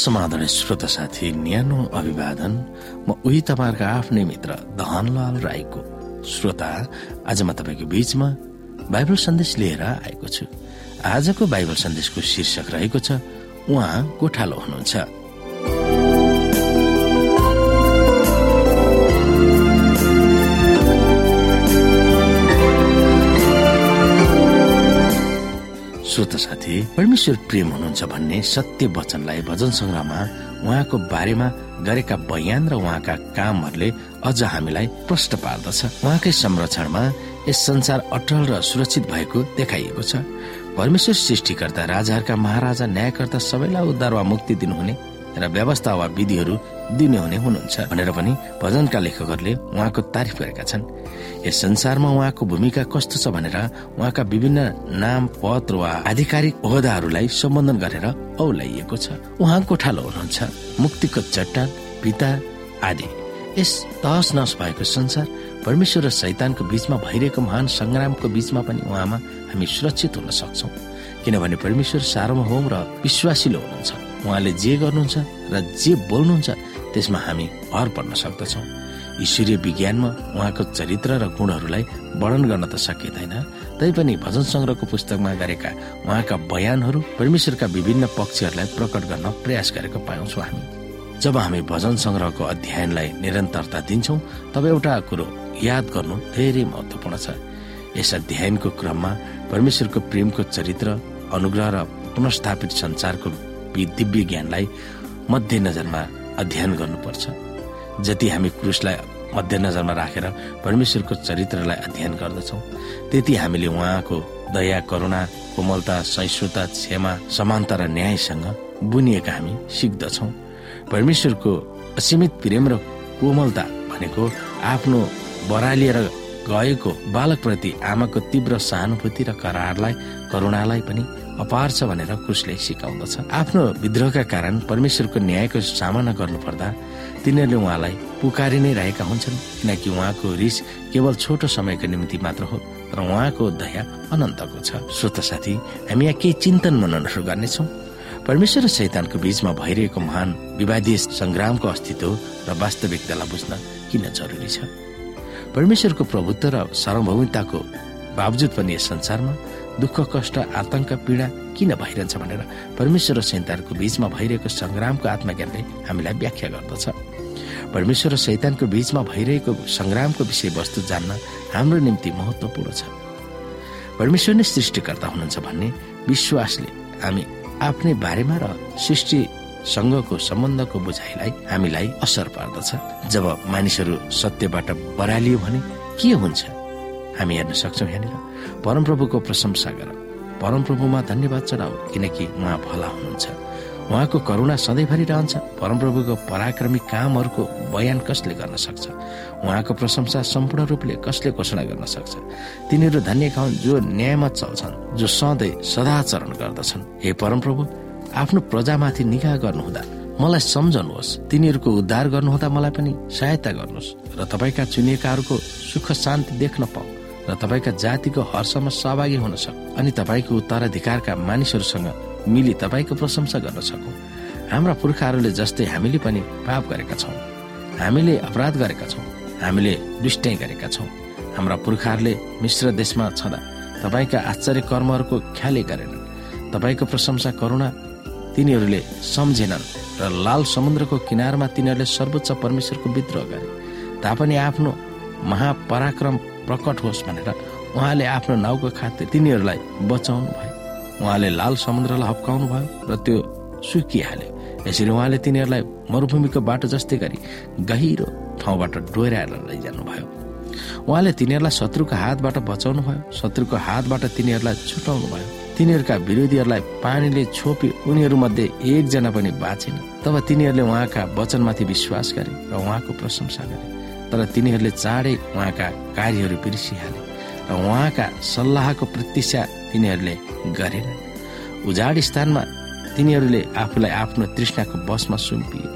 समाधान श्रोता साथी न्यानो अभिवादन। म उही तपाईँहरूको आफ्नै मित्र धनलाल राईको श्रोता। आज म तपाईँको बीचमा बाइबल सन्देश लिएर आएको छु। आजको बाइबल सन्देशको शीर्षक रहेको छ उहाँ गोठालो हुनुहुन्छ। श्रोत साथी परमेश्वर प्रेम हुनुहुन्छ भन्ने सत्य वचनलाई भजन संग्रहमा उहाँको बारेमा गरेका बयान र उहाँका कामहरूले अझ हामीलाई प्रष्ट पार्दछ। उहाँकै संरक्षणमा यस संसार अटल र सुरक्षित भएको देखाइएको छ। परमेश्वर सृष्टिकर्ता राजाहरूका महाराजा न्यायकर्ता सबैलाई उद्धार वा मुक्ति दिनुहुने र व्यवस्था वा विधिहरू दिने हुने हुनुहुन्छ भनेर पनि भजनका लेखकहरूले उहाँको तारिफ गरेका छन्। यस संसारमा उहाँको भूमिका कस्तो छ भनेर उहाँका विभिन्न नाम पद वा आधिकारिक ओहदाहरूलाई सम्बोधन गरेर औलाइएको छ। उहाँ कोठालो हुनुहुन्छ। मुक्तिको चट्टान पिता आदि। यस तहस नहस भएको संसार परमेश्वर र शैतानको बीचमा भइरहेको महान संग्रामको बीचमा पनि उहाँमा हामी सुरक्षित हुन सक्छौ। किनभने परमेश्वर सार्वभौम र विश्वासिलो हुनुहुन्छ। उहाँले जे गर्नुहुन्छ र जे बोल्नुहुन्छ त्यसमा हामी भर पर्न सक्दछौ। ईश्वरीय विज्ञानमा उहाँको चरित्र र गुणहरूलाई वर्णन गर्न त सकिँदैन। तैपनि भजन संग्रहको पुस्तकमा गरेका उहाँका बयानहरू परमेश्वरका विभिन्न पक्षहरूलाई प्रकट गर्न प्रयास गरेको पाउँछौ हामी। जब हामी भजन संग्रहको अध्ययनलाई निरन्तरता दिन्छौ तब एउटा कुरो याद गर्नु धेरै महत्वपूर्ण छ। यस अध्ययनको क्रममा परमेश्वरको प्रेमको चरित्र अनुग्रह र पुनस्थापित संसारको दिव्य ज्ञानलाई मध्यनजरमा अध्ययन गर्नुपर्छ। जति हामी क्रुसलाई मध्यनजरमा राखेर परमेश्वरको चरित्रलाई अध्ययन गर्दछौ त्यति हामीले उहाँको दया करुणा कोमलता सहिष्णुता क्षमा समानता र न्यायसँग बुनिएका हामी सिक्दछौ। परमेश्वरको असीमित प्रेम र कोमलता भनेको आफ्नो बरालिएर गएको बालकप्रति आमाको तीव्र सहानुभूति र करारलाई करुणालाई पनि अपार छ भनेर क्रुसले सिकाउँदछ। आफ्नो विद्रोहका कारण परमेश्वरको न्यायको सामना गर्नु पर्दा तिनीहरूले उहाँलाई पुकारी नै रहेका हुन्छन् किनकि उहाँको रिस केवल छोटो समयको निम्ति मात्र हो र उहाँको दया अनन्तको छ। श्रोत साथी हामी यहाँ केही चिन्तन मननहरू गर्नेछौ। परमेश्वर र शैतानको बीचमा भइरहेको महान विवादीय संग्रामको अस्तित्व र वास्तविकतालाई बुझ्न किन जरुरी छ? परमेश्वरको प्रभुत्व र सार्वभौमिकताको बावजुद पनि यस संसारमा दुःख कष्ट आतंक पीडा किन भइरहन्छ भनेर परमेश्वर र सैतानको बीचमा भइरहेको संग्रामको आत्मज्ञानले हामीलाई व्याख्या गर्दछ। परमेश्वर र शैतानको बीचमा भइरहेको संग्रामको विषयवस्तु जान्न हाम्रो निम्ति महत्वपूर्ण छ। परमेश्वर नै सृष्टिकर्ता हुनुहुन्छ भन्ने विश्वासले हामी आफ्नै बारेमा र सृष्टिसँगको सम्बन्धको बुझाइलाई हामीलाई असर पार्दछ। जब मानिसहरू सत्यबाट बरालियो भने के हुन्छ? हामी हेर्न सक्छौँ यहाँनिर। परमप्रभुको प्रशंसा गर। परमप्रभुमा धन्यवाद चढाऊ किनकि उहाँ भला हुनुहुन्छ। उहाँको करुणा सधैँभरि रहन्छ। परमप्रभुको पराक्रमी कामहरूको बयान कसले गर्न सक्छ? उहाँको प्रशंसा सम्पूर्ण रूपले कसले घोषणा गर्न सक्छ? तिनीहरू धन्य हुन् जो न्यायमा चल्छन् जो सधैँ सदाचरण गर्दछन्। हे परमप्रभु आफ्नो प्रजामाथि निगाह गर्नुहुँदा मलाई सम्झनुहोस्। तिनीहरूको उद्धार गर्नुहुँदा मलाई पनि सहायता गर्नुहोस् र तपाईँका चुनिएकाहरूको सुख शान्ति देख्न पाऊ। र तपाईँका जातिको हर्षमा सहभागी हुन सक् अनि तपाईँको उत्तराधिकारका मानिसहरूसँग मिली तपाईँको प्रशंसा गर्न सकौँ। हाम्रा पुर्खाहरूले जस्तै हामीले पनि पाप गरेका छौँ। हामीले अपराध गरेका छौँ। हामीले दुष्टै गरेका छौँ। हाम्रा पुर्खाहरूले मिश्र देशमा छँदा तपाईँका आश्चर्य कर्महरूको ख्यालै गरेनन्। तपाईँको प्रशंसा करुणा तिनीहरूले सम्झेनन् र लाल समुद्रको किनारमा तिनीहरूले सर्वोच्च परमेश्वरको विद्रोह गरे। तापनि आफ्नो महापराक्रम प्रकट होस् भनेर उहाँले आफ्नो नाउँको खातिर तिनीहरूलाई बचाउनु भयो। उहाँले लाल समुद्रलाई हप्काउनु भयो र त्यो सुकिहाल्यो। यसरी उहाँले तिनीहरूलाई मरुभूमिको बाटो जस्तै गरी गहिरो ठाउँबाट डोहोऱ्याएर लैजानु भयो। उहाँले तिनीहरूलाई शत्रुको हातबाट बचाउनु भयो शत्रुको हातबाट तिनीहरूलाई छुटाउनु भयो। तिनीहरूका विरोधीहरूलाई पानीले छोपे उनीहरू मध्ये एकजना पनि बाँचेन। तब तिनीहरूले उहाँका वचनमाथि विश्वास गरे र उहाँको प्रशंसा गरे। तर तिनीहरूले चाँडै उहाँका कार्यहरू बिर्सिहाले र उहाँका सल्लाहको प्रतीक्षा तिनीहरूले गरेनन् उजाड स्थानमा तिनीहरूले आफूलाई आफ्नो तृष्णाको बसमा सुम्पिए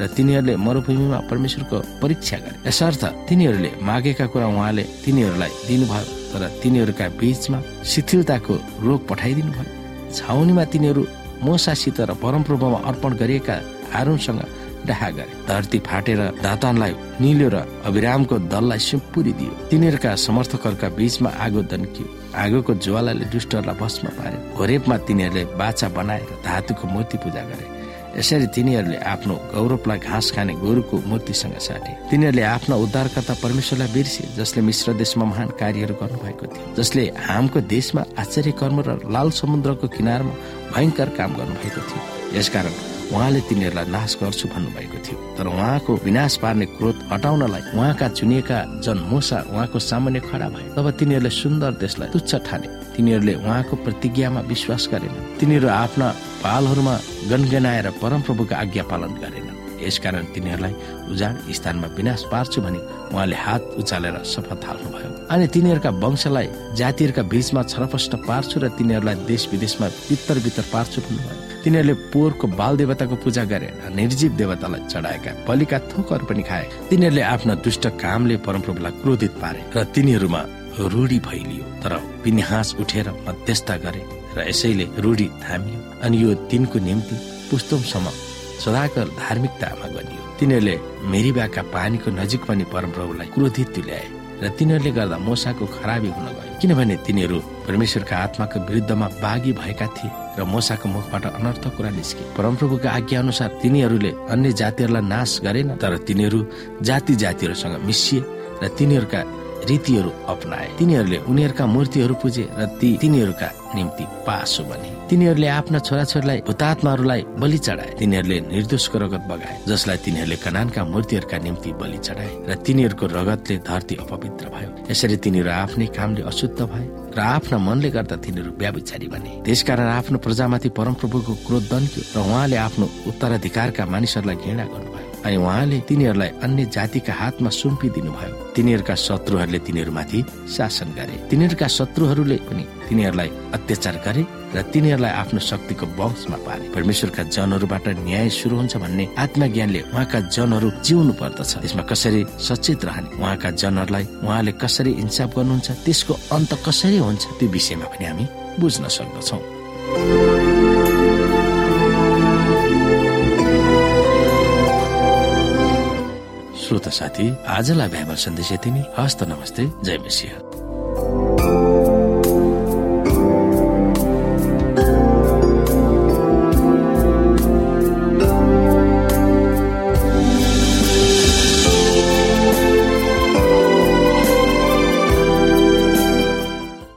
र तिनीहरूले मरुभूमिमा परमेश्वरको परीक्षा गरे। यसर्थ तिनीहरूले मागेका कुरा उहाँले तिनीहरूलाई दिनुभयो तर तिनीहरूका बीचमा शिथिलताको रोग पठाइदिनु भयो छाउनीमा तिनीहरू मोसासित र परमप्रभुमा अर्पण गरिएका हारुनसँग डाहा गरे धरती फाटेर दातानलाई निल्यो र अभिरामको दललाई सुपुरी दियो। तिनीहरूका समर्थकहरूका बीचमा आगो दन्कियो। आगोको ज्वालाले दुष्टहरूलाई भस्म पार्यो। घोरेपमा तिनीहरूले बाछा बनाएर धातुको मूर्ति पूजा गरे। यसरी तिनीहरूले आफ्नो गौरवलाई घाँस खाने गोरुको मूर्तिसँग साटे। तिनीहरूले आफ्ना उद्धारकर्ता परमेश्वरलाई बिर्से जसले मिश्र देशमा महान कार्यहरू गर्नुभएको थियो। जसले हामको देशमा आश्चर्य कर्म र लाल समुद्रको किनारमा भयङ्कर काम गर्नुभएको थियो। यसकारण उहाँले तिनीहरूलाई नाश गर्छु भन्नुभएको थियो। तर उहाँको विनाश पार्ने क्रोध हटाउनलाई उहाँका चुनिएका जन मोसा उहाँको सामान्य खडा भए। तब तिनीहरूले सुन्दर देशलाई तुच्छ ठाने। तिनीहरूले उहाँको प्रतिज्ञामा विश्वास गरेन तिनीहरू आफ्ना पालहरूमा गनगनाएर परमप्रभुको आज्ञा पालन गरेन यसकारण तिनीहरूलाई उजाड स्थानमा विनाश पार्छु भने उहाँले हात उचालेर शपथ हाल्नुभयो। अनि तिनीहरूका वंशलाई जातिहरूका बीचमा छरपष्ट पार्छु र तिनीहरूलाई देश विदेशमा बित्तर पार्छु भन्नुभयो। तिनीहरूले पोहोरको बाल देवताको पूजा गरे निर्जीव देवतालाई चढाएका बलिका थोकहरू पनि खाए। तिनीहरूले आफ्ना दुष्ट कामले परमप्रभुलाई क्रोधित पारे र तिनीहरूमा रूढी भइलियो। तर पिनिहास उठेर मध्यस्थ गरे र यसैले रूढी थामियो अनि यो तिनको निम्ति पुस्तौमसम्म सदाकर धार्मिकतामा गनियो। तिनीहरूले मेरिबाका पानीको नजिक पनि परमप्रभुलाई क्रोधित तुल्याए। र तिनीहरूले गर्दा मोसाको खराबी हुन गयो। किनभने तिनीहरू परमेश्वरका आत्माको विरुद्धमा बाघी भएका थिए र मोसाको मुखबाट अनर्थ कुरा निस्के। परमप्रभुको आज्ञा अनुसार तिनीहरूले अन्य जातिहरूलाई नाश गरेन तर तिनीहरू जाति जातिहरूसँग मिसिए र तिनीहरूका रीतिहरू अपनाए। तिनीहरूले उनीहरूका मूर्तिहरू पुजे र ती तिनीहरूका निम्ति पासो बने। तिनीहरूले आफ्ना छोराछोरीलाई भूतात्माहरूलाई बलि चढाए। तिनीहरूले निर्दोषको रगत बगाए जसलाई तिनीहरूले कनानका मूर्तिहरूका निम्ति बलि चढाए र तिनीहरूको रगतले धरती अपवित्र भयो। यसरी तिनीहरू आफ्नै कामले अशुद्ध भए र आफ्ना मनले गर्दा तिनीहरू व्याविचारी बने। त्यसकारण आफ्नो प्रजामाथि परमप्रभुको क्रोध दन्क्यो र उहाँले आफ्नो उत्तराधिकारका मानिसहरूलाई घृणा गर्नुभयो। अनि उहाँले तिनीहरूलाई अन्य जातिका हातमा सुम्पिदिनु भयो तिनीहरूका शत्रुहरूले तिनीहरूमाथि शासन गरे। तिनीहरूका शत्रुहरूले पनि तिनीहरूलाई अत्याचार गरे र तिनीहरूलाई आफ्नो शक्तिको वंशमा पारे। परमेश्वरका जनहरूबाट न्याय सुरु हुन्छ भन्ने आत्मज्ञानले उहाँका जनहरू जिउनु पर्दछ। त्यसमा कसरी सचेत रहने? उहाँका जनहरूलाई उहाँले कसरी इन्साफ गर्नुहुन्छ? त्यसको अन्त कसरी हुन्छ? त्यो विषयमा पनि हामी बुझ्न सक्दछौँ। श्रोता साथी आजलाई बाइबल सन्देश यति नै। हस्त नमस्ते जय मसिंह